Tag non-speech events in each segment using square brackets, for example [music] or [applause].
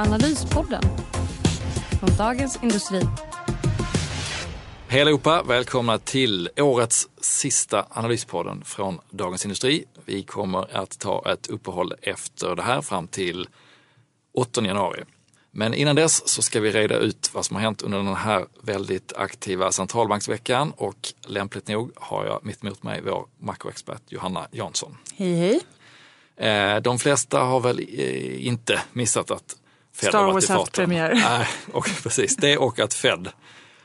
Analyspodden från Dagens Industri. Hej allihopa! Välkomna till årets sista analyspodden från Dagens Industri. Vi kommer att ta ett uppehåll efter det här fram till 8 januari. Men innan dess så ska vi reda ut vad som har hänt under den här väldigt aktiva centralbanksveckan och lämpligt nog har jag mitt emot mig vår makroexpert Johanna Jansson. Hej hej! Eh, de flesta har väl eh, inte missat att Fed Star har varit Wars i haft premiär. [laughs] Nej, och [laughs] precis, det och att Fed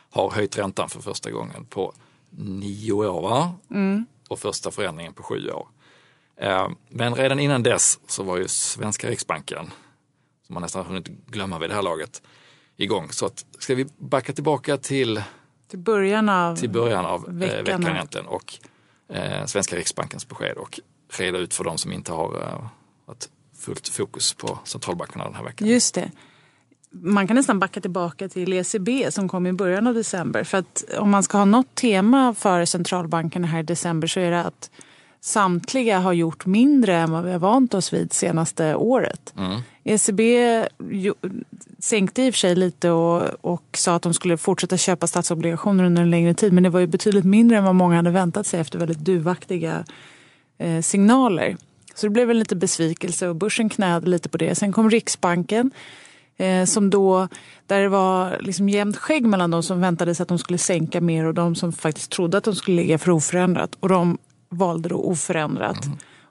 har höjt räntan för första gången på nio år? Mm. och första förändringen på sju år. Eh, Men redan innan dess så var ju svenska Riksbanken, som man nästan hunnit glömma vid det här laget, igång. Så att, ska vi backa tillbaka till, Till början av... till början av veckan, Veckan egentligen och eh, svenska Riksbankens besked och reda ut för de som inte har eh, ett fullt fokus på centralbankerna den här veckan. Just det. Man kan nästan backa tillbaka till ECB som kom i början av december. För att om man ska ha något tema för centralbankerna här i december så är det att samtliga har gjort mindre än vad vi har vant oss vid senaste året. ECB jo- sänkte i och för sig lite och, och sa att de skulle fortsätta köpa statsobligationer under en längre tid. Men det var ju betydligt mindre än vad många hade väntat sig efter väldigt duvaktiga eh, signaler. Så det blev väl lite besvikelse och börsen knäade lite på det. Sen kom Riksbanken eh, som då, där det var liksom jämnt skägg mellan de som väntade sig att de skulle sänka mer och de som faktiskt trodde att de skulle ligga för oförändrat. Och de valde då oförändrat.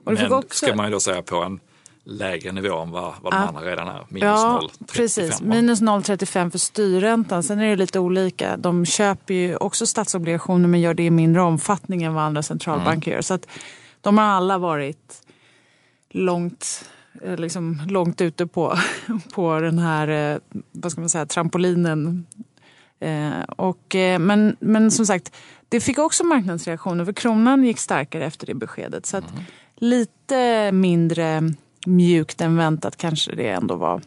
Och det fick Men också- ska man ju då säga på en lägre nivå än vad, vad de Ja. andra redan är. Minus Ja, 0,35. precis. Minus 0,35 för styrräntan. Sen är det lite olika. De köper ju också statsobligationer men gör det i mindre omfattning än vad andra centralbanker Mm. gör. Så att de har alla varit långt, eh, liksom, långt ute på, [laughs] på den här eh, vad ska man säga, trampolinen. Eh, och, men, men som sagt, det fick också marknadsreaktioner för kronan gick starkare efter det beskedet. Så att lite mindre mjukt än väntat kanske det ändå var.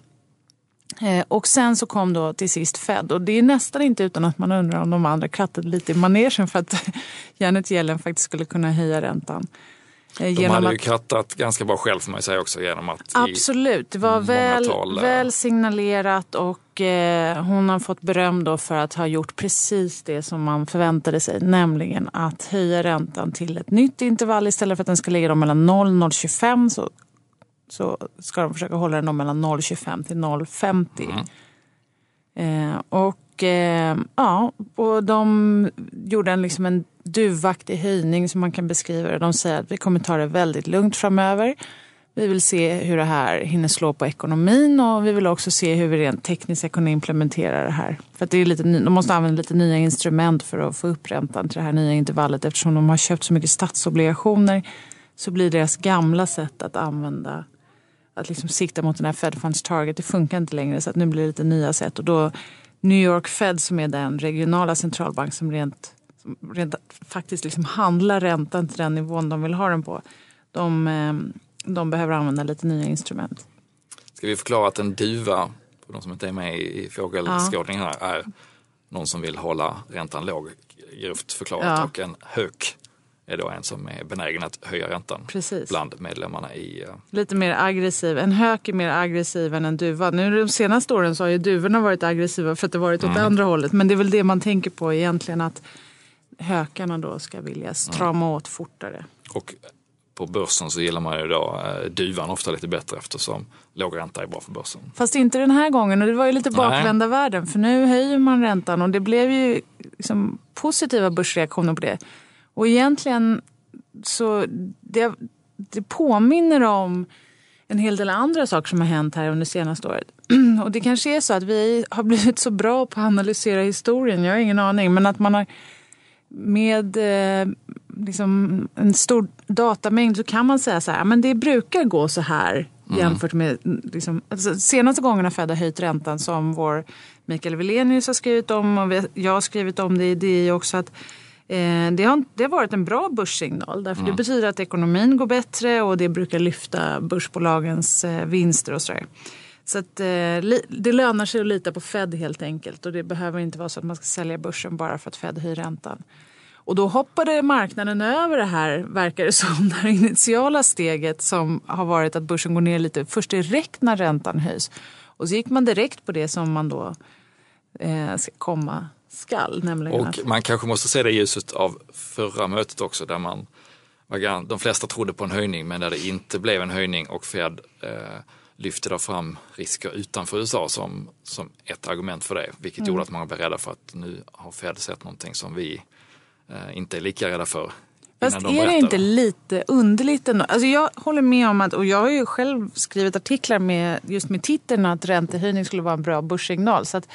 Och sen så kom då till sist Fed och det är nästan inte utan att man undrar om de andra krattade lite i manegen för att [laughs] Janet Yellen faktiskt skulle kunna höja räntan. Eh, De hade ju krattat ganska bra själv får man ju säga också genom att Absolut, det var väl, tal, väl signalerat och eh, hon har fått beröm då för att ha gjort precis det som man förväntade sig, nämligen att höja räntan till ett nytt intervall. Istället för att den ska ligga mellan 0 och 0,25 så, så ska de försöka hålla den mellan 0,25 till 0,50. Eh, och eh, ja, och de gjorde en, liksom en duvaktig höjning som man kan beskriva det. De säger att vi kommer ta det väldigt lugnt framöver. Vi vill se hur det här hinner slå på ekonomin och vi vill också se hur vi rent tekniskt ska kunna implementera det här. För att det är lite, de måste använda lite nya instrument för att få upp räntan till det här nya intervallet. Eftersom de har köpt så mycket statsobligationer så blir deras gamla sätt att använda att liksom sikta mot den här Fed Funds Target, det funkar inte längre så att nu blir det lite nya sätt. Och då New York Fed som är den regionala centralbank som rent, som rent faktiskt liksom handlar räntan till den nivån de vill ha den på. De, eh, de behöver använda lite nya instrument. Ska vi förklara att en duva, för de som inte är med i fågelskådningen här, är någon som vill hålla räntan låg, grovt förklarat. Ja. Och en hök är då en som är benägen att höja räntan Precis. bland medlemmarna i eh, Lite mer aggressiv. En hök är mer aggressiv än en duva. Nu de senaste åren så har ju duvorna varit aggressiva för att det varit åt andra hållet. Men det är väl det man tänker på egentligen att hökarna då ska vilja strama åt fortare. Och på börsen så gillar man ju då eh, duvan ofta lite bättre eftersom låg ränta är bra för börsen. Fast inte den här gången och det var ju lite bakvända världen för nu höjer man räntan och det blev ju liksom positiva börsreaktioner på det. Och egentligen så det, det påminner om en hel del andra saker som har hänt här under senaste året. [clears throat] Och det kanske är så att vi har blivit så bra på att analysera historien, jag har ingen aning, men att man har med eh, liksom en stor datamängd så kan man säga så här, men det brukar gå så här mm. jämfört med liksom, alltså, senaste gångerna Fed har höjt räntan som vår Mikael Wilenius har skrivit om och jag har skrivit om det i DI också. att det, har, det har varit en bra börssignal därför mm. det betyder att ekonomin går bättre och det brukar lyfta börsbolagens eh, vinster och sådär. Så att, eh, det lönar sig att lita på Fed helt enkelt och det behöver inte vara så att man ska sälja börsen bara för att Fed höjer räntan. Och då hoppade marknaden över det här, verkar det som, [laughs] det initiala steget som har varit att börsen går ner lite först direkt när räntan höjs. Och så gick man direkt på det som man då eh, ska komma skall. Nämligen och att... man kanske måste se det i ljuset av förra mötet också där man de flesta trodde på en höjning men där det inte blev en höjning och Fed eh, lyfte då fram risker utanför USA som, som ett argument för det. Vilket mm. gjorde att många blev rädda för att nu har Fed sett någonting som vi eh, inte är lika rädda för. Fast de är det inte lite underligt ändå? Alltså jag håller med om att, och jag har ju själv skrivit artiklar med just med titeln att räntehöjning skulle vara en bra börssignal. Så att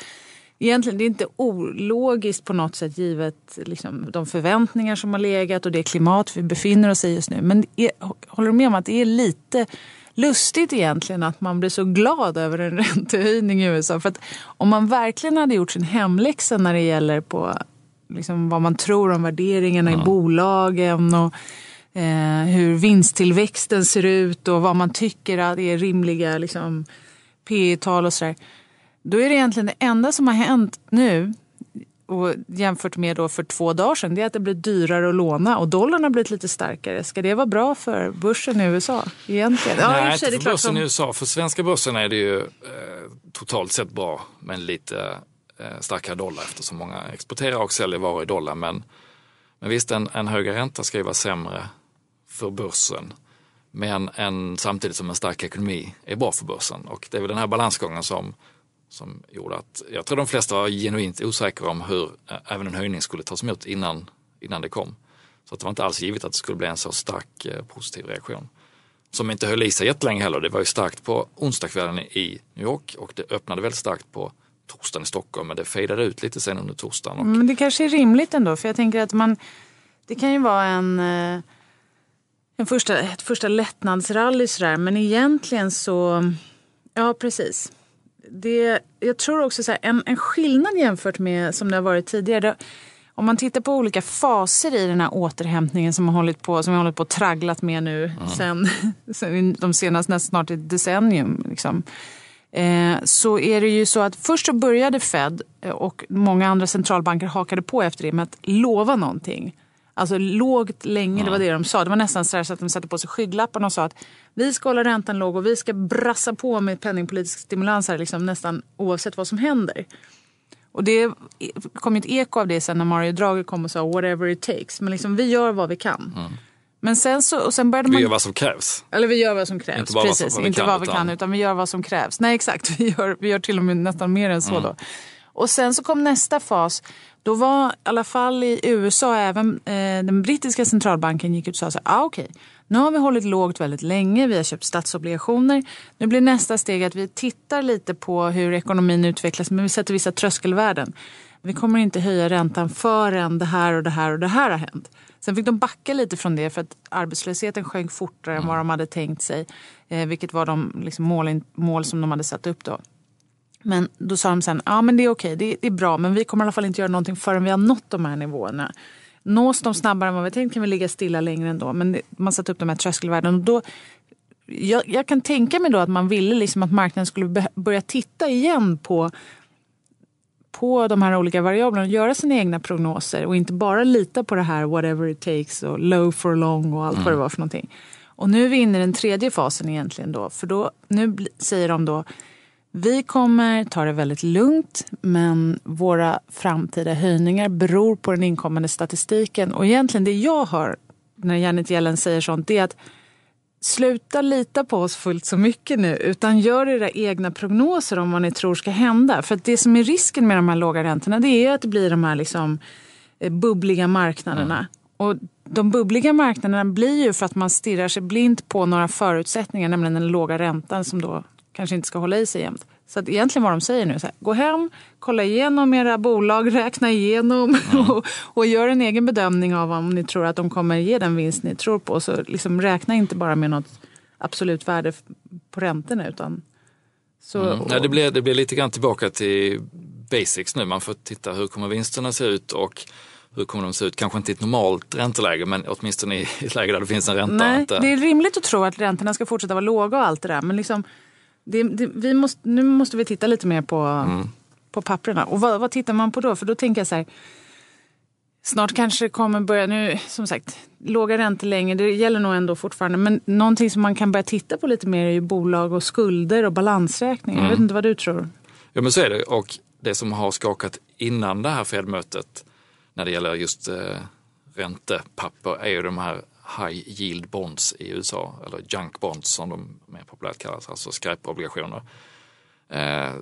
egentligen det är inte ologiskt på något sätt givet liksom, de förväntningar som har legat och det klimat vi befinner oss i just nu. Men är, håller du med om att det är lite lustigt egentligen att man blir så glad över en [laughs] räntehöjning i USA. För att om man verkligen hade gjort sin hemläxa när det gäller på liksom vad man tror om värderingarna ja. i bolagen och eh, hur vinsttillväxten ser ut och vad man tycker är rimliga liksom, P tal och sådär. Då är det egentligen det enda som har hänt nu och jämfört med då för två dagar sedan, det är att det blir dyrare att låna och dollarn har blivit lite starkare. Ska det vara bra för börsen i USA egentligen? Ja, Nej, inte för börsen som... i USA. För svenska börsen är det ju eh, totalt sett bra, men lite eh, starkare dollar eftersom många exporterar och säljer varor i dollar. Men, men visst, en, en högre ränta ska ju vara sämre för börsen. Men en, samtidigt som en stark ekonomi är bra för börsen. Och det är väl den här balansgången som som gjorde att jag tror de flesta var genuint osäkra om hur även en höjning skulle tas emot innan, innan det kom. Så att det var inte alls givet att det skulle bli en så stark eh, positiv reaktion. Som inte höll i sig jättelänge heller. Det var ju starkt på onsdagskvällen i New York och det öppnade väldigt starkt på torsdagen i Stockholm men det fejdade ut lite sen under torsdagen. Och... Men det kanske är rimligt ändå för jag tänker att man, det kan ju vara en, eh, en första, ett första lättnadsrally sådär men egentligen så, ja precis det, jag tror också så här, en, en skillnad jämfört med som det har varit tidigare. Det, om man tittar på olika faser i den här återhämtningen som har hållit på, som har hållit på och tragglat med nu mm. sen, [laughs] sen de senaste nästan snart ett decennium. Liksom. Eh, så är det ju så att först så började Fed eh, och många andra centralbanker hakade på efter det med att lova någonting. Alltså lågt länge, det var det de sa. Det var nästan så, att de satte på sig skygglapparna och sa att vi ska hålla räntan låg och vi ska brassa på med penningpolitisk stimulans här, liksom, nästan oavsett vad som händer. Och det kom ett eko av det sen när Mario Draghi kom och sa whatever it takes. Men liksom, vi gör vad vi kan. Mm. Men sen så, och sen började man... Vi gör vad som krävs. Eller vi gör vad som krävs. Inte bara Precis, vad, vad inte kan, vad vi kan utan vi gör vad som krävs. Nej exakt, [laughs] vi gör, vi gör till och med nästan mer än så mm. då. Och sen så kom nästa fas då var i alla fall i USA, även eh, den brittiska centralbanken gick ut och sa så här, ah, okej, okay, nu har vi hållit lågt väldigt länge, vi har köpt statsobligationer. Nu blir nästa steg att vi tittar lite på hur ekonomin utvecklas, men vi sätter vissa tröskelvärden. Vi kommer inte höja räntan förrän det här och det här och det här har hänt. Sen fick de backa lite från det för att arbetslösheten sjönk fortare än vad de hade tänkt sig. Eh, vilket var de liksom, mål, mål som de hade satt upp då. Men då sa de sen, ja men det är okej, det, det, är bra, men vi kommer i alla fall inte göra någonting förrän vi har nått de här nivåerna. Nås de snabbare än vad vi tänkt kan vi ligga stilla längre ändå. Men det, man satte upp de här tröskelvärdena och då jag, jag, kan tänka mig då att man ville liksom att marknaden skulle börja titta igen på, på de här olika variablerna och göra sina egna prognoser och inte bara lita på det här whatever it takes och low for long och allt mm. vad det var för någonting. Och nu är vi inne i den tredje fasen egentligen då, för då, nu säger de då vi kommer ta det väldigt lugnt men våra framtida höjningar beror på den inkommande statistiken. Och egentligen det jag hör när Janet Yellen säger sånt det är att sluta lita på oss fullt så mycket nu utan gör era egna prognoser om vad ni tror ska hända. För det som är risken med de här låga räntorna det är att det blir de här liksom eh, bubbliga marknaderna. Mm. Och de bubbliga marknaderna blir ju för att man stirrar sig blint på några förutsättningar, nämligen den låga räntan som då kanske inte ska hålla i sig jämt. Så att egentligen vad de säger nu är så här, gå hem, kolla igenom era bolag, [laughs] räkna igenom mm. och, och gör en egen bedömning av om ni tror att de kommer ge den vinst ni tror på. Så liksom räkna inte bara med något absolut värde på räntorna. Utan så, Mm. Nej, det, blir, det blir lite grann tillbaka till basics nu. Man får titta hur kommer vinsterna se ut och hur kommer de se ut? Kanske inte i ett normalt ränteläge men åtminstone i ett läge där det finns en ränta. Nej, Inte- det är rimligt att tro att räntorna ska fortsätta vara låga och allt det där. Men liksom, det, det, vi måste, nu måste vi titta lite mer på, på papperna. Och vad, vad tittar man på då? För då tänker jag så här. Snart kanske det kommer börja, nu som sagt, låga räntor länge, det gäller nog ändå fortfarande. Men någonting som man kan börja titta på lite mer är ju bolag och skulder och balansräkningar. Jag vet inte vad du tror. Ja men så är det och det som har skakat innan det här Fed-mötet när det gäller just eh, räntepapper är ju de här high yield bonds i USA, eller junk bonds som de mer populärt kallas, alltså skräpobligationer. Eh,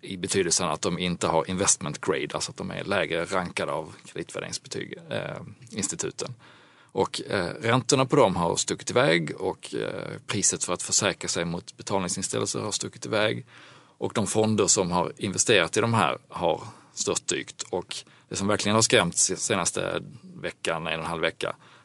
I betydelsen att de inte har investment grade, alltså att de är lägre rankade av kreditvärderingsinstituten eh. Och eh, räntorna på dem har stuckit iväg och eh, priset för att försäkra sig mot betalningsinställelser har stuckit iväg. Och de fonder som har investerat i de här har störtdykt. Och det som verkligen har skrämt senaste veckan, en och en halv vecka,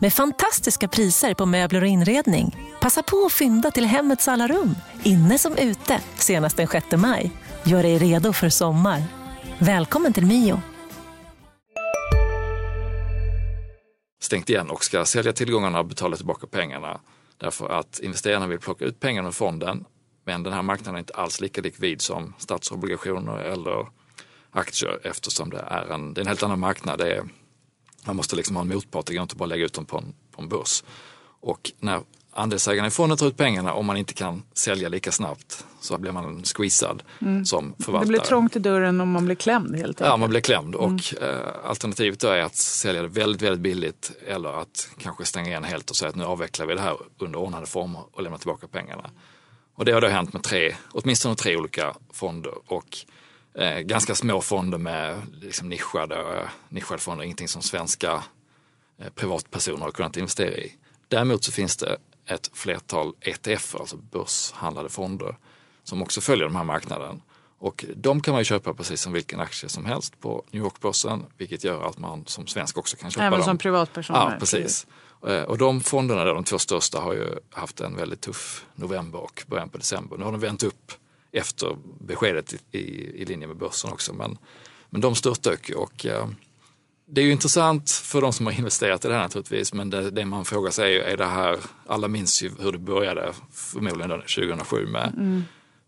med fantastiska priser på möbler och inredning. Passa på att fynda till hemmets alla rum, inne som ute, senast den 6 maj. Gör dig redo för sommar. Välkommen till Mio. stängt igen och ska sälja tillgångarna och betala tillbaka pengarna. Därför att investerarna vill plocka ut pengarna ur fonden. Men den här marknaden är inte alls lika likvid som statsobligationer eller aktier eftersom det är en, det är en helt annan marknad. Det är, man måste liksom ha en motpart, det går inte bara lägga ut dem på en, på en börs. Och när andelsägarna i fonden tar ut pengarna, om man inte kan sälja lika snabbt så blir man squeezad som förvaltare. Mm. Det blir trångt i dörren om man blir klämd helt enkelt. Ja, man blir klämd och eh, alternativet är att sälja det väldigt, väldigt billigt eller att kanske stänga igen helt och säga att nu avvecklar vi det här under ordnade former och lämna tillbaka pengarna. Och det har då hänt med tre, åtminstone tre olika fonder och eh, ganska små fonder med liksom nischade, nischade fonder, ingenting som svenska eh, privatpersoner har kunnat investera i. Däremot så finns det ett flertal ETF, alltså börshandlade fonder, som också följer den här marknaden. Och de kan man ju köpa precis som vilken aktie som helst på New York-börsen, vilket gör att man som svensk också kan köpa Även dem. som privatperson. Ja, precis. Eh, Och de fonderna, de två största, har ju haft en väldigt tuff november och början på december. Nu har de vänt upp efter beskedet i, i, linje med börsen också. Men, men de störtdök ju och eh, det är ju intressant för de som har investerat i det här naturligtvis. Men det, det man frågar sig är, ju, är det här, alla minns ju hur det började förmodligen då 2007 med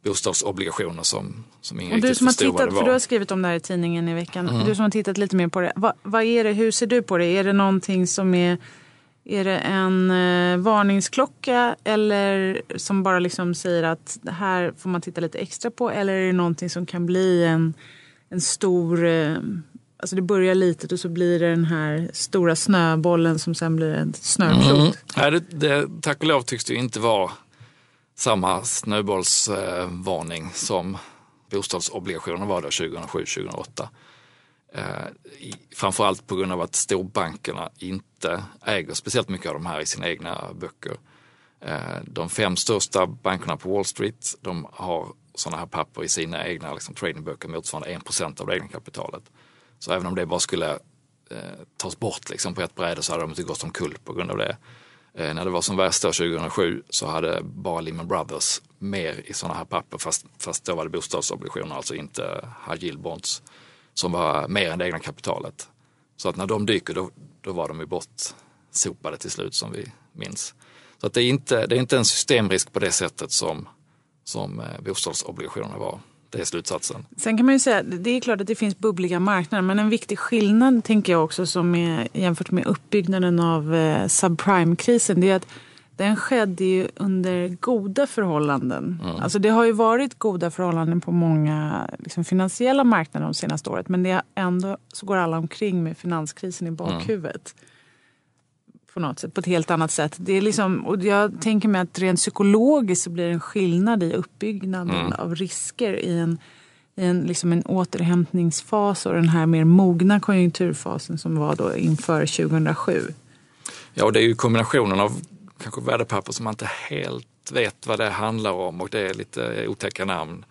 bostadsobligationer som, som ingen Och du riktigt som har förstod vad det för var. du har skrivit om det här i tidningen i veckan. Du som har tittat lite mer på det. Vad, vad är det, hur ser du på det? Är det någonting som är, är det en eh, varningsklocka eller som bara liksom säger att det här får man titta lite extra på? Eller är det någonting som kan bli en, en stor, eh, alltså det börjar litet och så blir det den här stora snöbollen som sen blir en snöflod. Mm. Nej, det, det, tack och lov tycks det inte vara samma snöbollsvarning eh, som bostadsobligationerna var då 2007-2008. Eh, framförallt på grund av att storbankerna inte äger speciellt mycket av de här i sina egna böcker. Eh, de fem största bankerna på Wall Street, de har sådana här papper i sina egna liksom, tradingböcker motsvarande 1 av det egna kapitalet. Så även om det bara skulle eh, tas bort liksom, på ett bräde så hade de inte gått omkull på grund av det. Eh, när det var som värst 2007 så hade bara Lehman Brothers mer i sådana här papper fast, fast då var det bostadsobligationer, alltså inte high yield bonds som var mer än det egna kapitalet. Så att när de dyker då, då var de ju bortsopade till slut som vi minns. Så att det är inte, det är inte en systemrisk på det sättet som, som eh, bostadsobligationerna var. Det är slutsatsen. Sen kan man ju säga, det är klart att det finns bubbliga marknader men en viktig skillnad tänker jag också som är jämfört med uppbyggnaden av eh, subprime-krisen det är att den skedde ju under goda förhållanden. Alltså det har ju varit goda förhållanden på många liksom, finansiella marknader de senaste året men det är ändå så går alla omkring med finanskrisen i bakhuvudet. på något sätt, på ett helt annat sätt. Det är liksom, och jag tänker mig att rent psykologiskt så blir det en skillnad i uppbyggnaden Mm. av risker i en, i en, liksom en återhämtningsfas och den här mer mogna konjunkturfasen som var då inför 2007. Ja, och det är ju kombinationen av kanske värdepapper som man inte helt vet vad det handlar om och det är lite otäcka namn.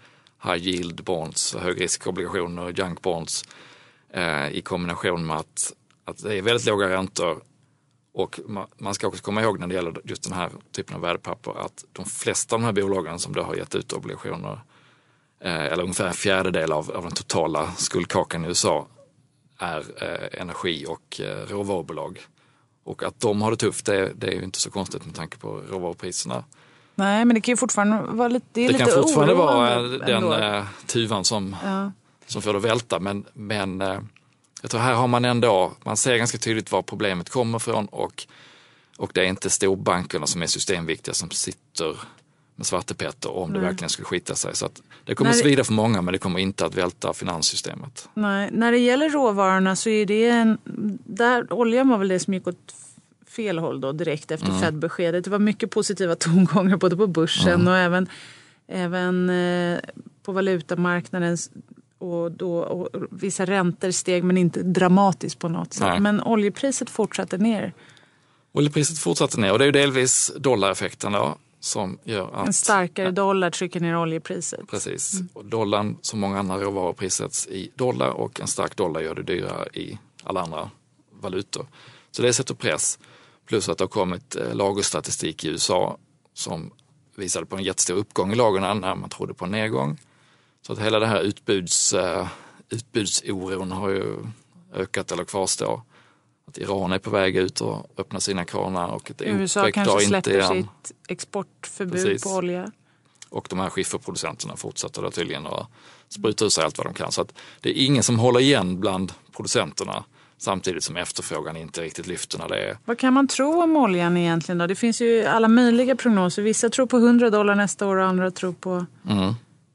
High yield bonds, högriskobligationer, junk bonds eh, i kombination med att, att det är väldigt låga räntor och man ska också komma ihåg när det gäller just den här typen av värdepapper att de flesta av de här bolagen som då har gett ut obligationer, eh, eller ungefär en fjärdedel av, av den totala skuldkakan i USA, är eh, energi och eh, råvarubolag. Och att de har det tufft, det, det är ju inte så konstigt med tanke på råvarupriserna. Nej, men det kan ju fortfarande vara lite Det, Det lite kan fortfarande vara den ändå. eh, tuvan som, Ja. som får det att välta. Men, men eh, jag tror här har man ändå, man ser ganska tydligt var problemet kommer ifrån och, och det är inte storbankerna som är systemviktiga som sitter med svartepetter om det verkligen skulle skita sig. Så att det kommer När det- svida för många men det kommer inte att välta finanssystemet. Nej, när det gäller råvarorna så är det en... Där, oljan var väl det som gick åt fel håll då direkt efter Fed-beskedet. Det var mycket positiva [laughs] tongångar både på börsen och även, även eh, på valutamarknaden. Och, då, och vissa räntor steg men inte dramatiskt på något sätt. Nej. Men oljepriset fortsatte ner. Oljepriset fortsatte ner och det är delvis dollareffekten då som gör att... En starkare dollar trycker ner oljepriset. Precis. Och dollarn, som många andra råvaror, prissätts i dollar och en stark dollar gör det dyrare i alla andra valutor. Så det sätter press. Plus att det har kommit eh, lagerstatistik i USA som visade på en jättestor uppgång i lagren när man trodde på en nedgång. Så att hela det här utbuds, eh, utbudsoron har ju ökat eller kvarstår. Att Iran är på väg ut och öppna sina kranar och att USA OPEC kanske drar inte släpper igen. sitt exportförbud Precis. på olja. Och de här skifferproducenterna fortsätter då tydligen att spruta ut sig allt vad de kan. Så att det är ingen som håller igen bland producenterna samtidigt som efterfrågan inte riktigt lyfter när det är Vad kan man tro om oljan egentligen då? Det finns ju alla möjliga prognoser. Vissa tror på 100 dollar nästa år och andra tror på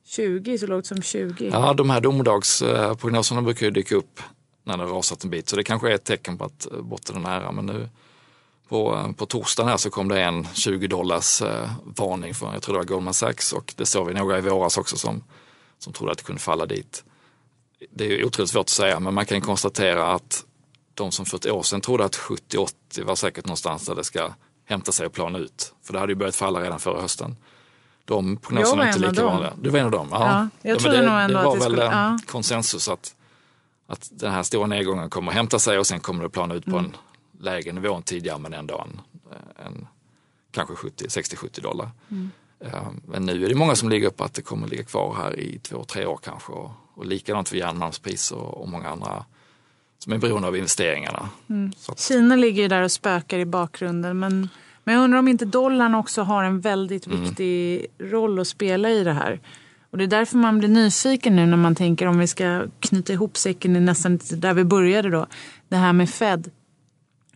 20, så lågt som 20. Ja, de här domedagsprognoserna brukar ju dyka upp när det har rasat en bit. Så det kanske är ett tecken på att eh, botten är nära. Men nu på, eh, på torsdagen här så kom det en 20 dollars eh, varning från, jag tror det var Goldman Sachs och det såg vi några i våras också som, som trodde att det kunde falla dit. Det är otroligt svårt att säga men man kan konstatera att de som för ett år sedan trodde att 70-80 var säkert någonstans där det ska hämta sig och plana ut. För det hade ju börjat falla redan förra hösten. De prognoserna är inte lika vanliga. Du var en av dem? Ja, jag men trodde det, nog ändå det var att det väl skulle- ja. konsensus att, att den här stora nedgången kommer att hämta sig och sen kommer det plana ut på Mm. en lägre nivå än tidigare men ändå en, en kanske 70, 60-70 dollar. Mm. Men nu är det många som ligger på att det kommer att ligga kvar här i två, tre år kanske. Och, och likadant för järnmalmspriser och, och många andra som är beroende av investeringarna. Mm. Att, Kina ligger ju där och spökar i bakgrunden. Men, men jag undrar om inte dollarn också har en väldigt Mm. viktig roll att spela i det här. Och det är därför man blir nyfiken nu när man tänker om vi ska knyta ihop säcken i nästan där vi började då. Det här med Fed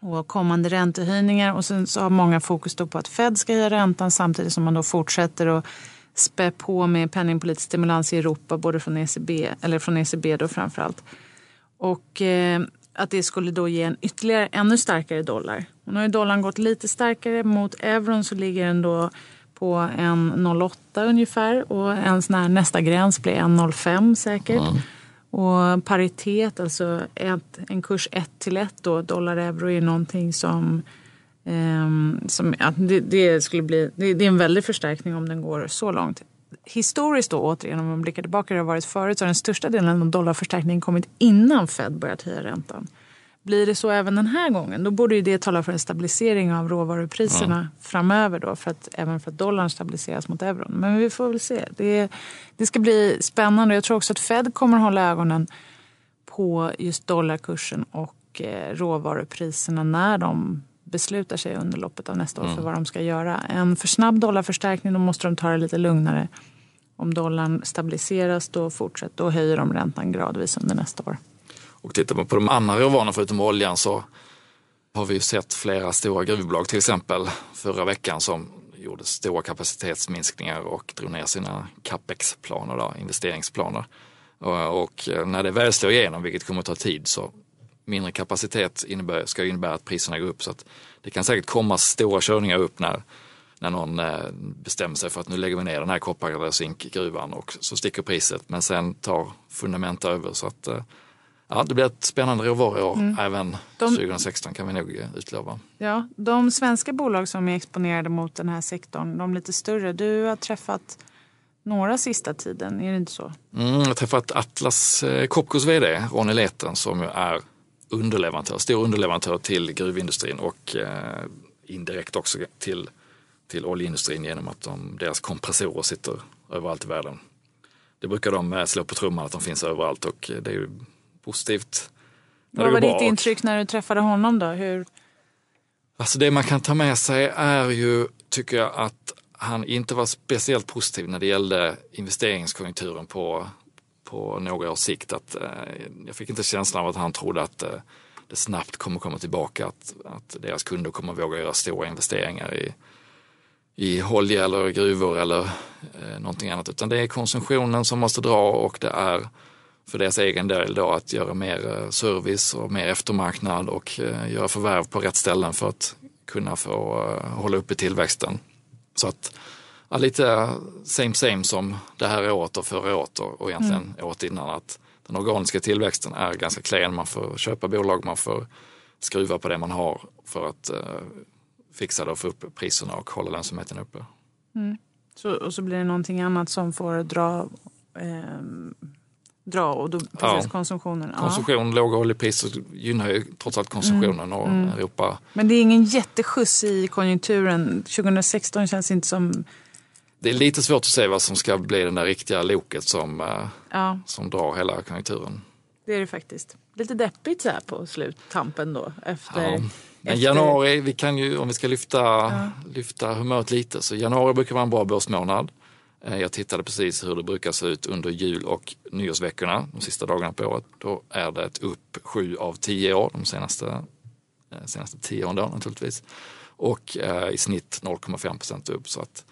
och kommande räntehöjningar. Och sen så har många fokus då på att Fed ska höja räntan samtidigt som man då fortsätter att spä på med penningpolitisk stimulans i Europa, både från ECB, eller från ECB då framförallt. Och eh, att det skulle då ge en ytterligare ännu starkare dollar. Och nu har ju dollarn gått lite starkare mot euron så ligger den då på 1,08 ungefär och en sån här nästa gräns blir 1,05 säkert. Och paritet, alltså ett, en kurs 1 till 1 då, dollar-euro är någonting som, ehm, som ja, det, det skulle bli, det, det är en väldig förstärkning om den går så långt. Historiskt då återigen, om man blickar tillbaka det har varit förut, så har den största delen av dollarförstärkningen kommit innan Fed börjat höja räntan. Blir det så även den här gången, då borde ju det tala för en stabilisering av råvarupriserna framöver då, för att, även för att dollarn stabiliseras mot euron. Men vi får väl se. Det, det ska bli spännande. Jag tror också att Fed kommer att hålla ögonen på just dollarkursen och eh, råvarupriserna när de beslutar sig under loppet av nästa år för vad de ska göra. En för snabb dollarförstärkning, då måste de ta det lite lugnare. Om dollarn stabiliseras, då fortsätter, då höjer de räntan gradvis under nästa år och tittar man på de andra råvarorna förutom oljan så har vi ju sett flera stora gruvbolag till exempel förra veckan som gjorde stora kapacitetsminskningar och drog ner sina capex-planer, då, investeringsplaner. Och, när det väl slår igenom, vilket kommer att ta tid, så mindre kapacitet innebär, ska innebära att priserna går upp. Så att det kan säkert komma stora körningar upp när, när någon eh, bestämmer sig för att nu lägger vi ner den här koppar eller zinkgruvan och så sticker priset. Men sen tar fundamenta över. Så att eh, ja, det blir ett spännande råvaruår mm. även de, 2016 kan vi nog eh, utlova. Ja, de svenska bolag som är exponerade mot den här sektorn, de lite större, du har träffat några sista tiden, är det inte så? Mm, jag har träffat Atlas eh, Copcos vd Ronny Leten som är underleverantör, stor underleverantör till gruvindustrin och eh, indirekt också till, till oljeindustrin genom att de, deras kompressorer sitter överallt i världen. Det brukar de eh, slå på trumman att de finns överallt och det är ju positivt. Vad var ditt intryck när du träffade honom då? Hur... Alltså det man kan ta med sig är ju, tycker jag, att han inte var speciellt positiv när det gällde investeringskonjunkturen på, på några års sikt. Att, eh, jag fick inte känslan av att han trodde att eh, det snabbt kommer komma tillbaka, att, att deras kunder kommer våga göra stora investeringar i, i olja eller gruvor eller eh, någonting annat. Utan det är konsumtionen som måste dra och det är för deras egen del då att göra mer eh, service och mer eftermarknad och eh, göra förvärv på rätt ställen för att kunna få eh, hålla uppe tillväxten. Så att ja, lite same same som det här året och förra året och, egentligen mm. året innan. Att den organiska tillväxten är ganska klen. Man får köpa bolag, man får skruva på det man har för att uh, fixa det och få upp priserna och hålla lönsamheten uppe. Mm. Så, och så blir det någonting annat som får dra eh, dra och då ja. konsumtionen. Konsumtion, ja. låga oljepriser gynnar ju trots allt konsumtionen mm. och mm. Europa. Men det är ingen jätteskjuts i konjunkturen. 2016 känns inte som... Det är lite svårt att se vad som ska bli den där riktiga loket som, eh, ja. som drar hela konjunkturen. Det är det faktiskt. Lite deppigt så här på sluttampen då. Efter, ja. Men efter... januari, vi kan ju, om vi ska lyfta, lyfta humöret lite, så januari brukar vara en bra börsmånad. Eh, jag tittade precis hur det brukar se ut under jul och nyårsveckorna, de sista dagarna på året. Då är det ett upp sju av tio år, de senaste, eh, senaste tio åren då naturligtvis. Och eh, i snitt 0,5 procent upp. Så att,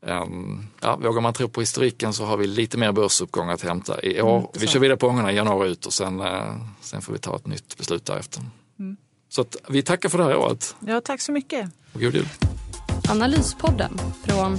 um, ja, vågar man tro på historiken så har vi lite mer börsuppgång att hämta i år. Mm, vi kör vidare på ångorna i januari ut och sen, uh, sen får vi ta ett nytt beslut därefter. Mm. Så att, vi tackar för det här året. Ja, tack så mycket. Och god jul. Analyspodden från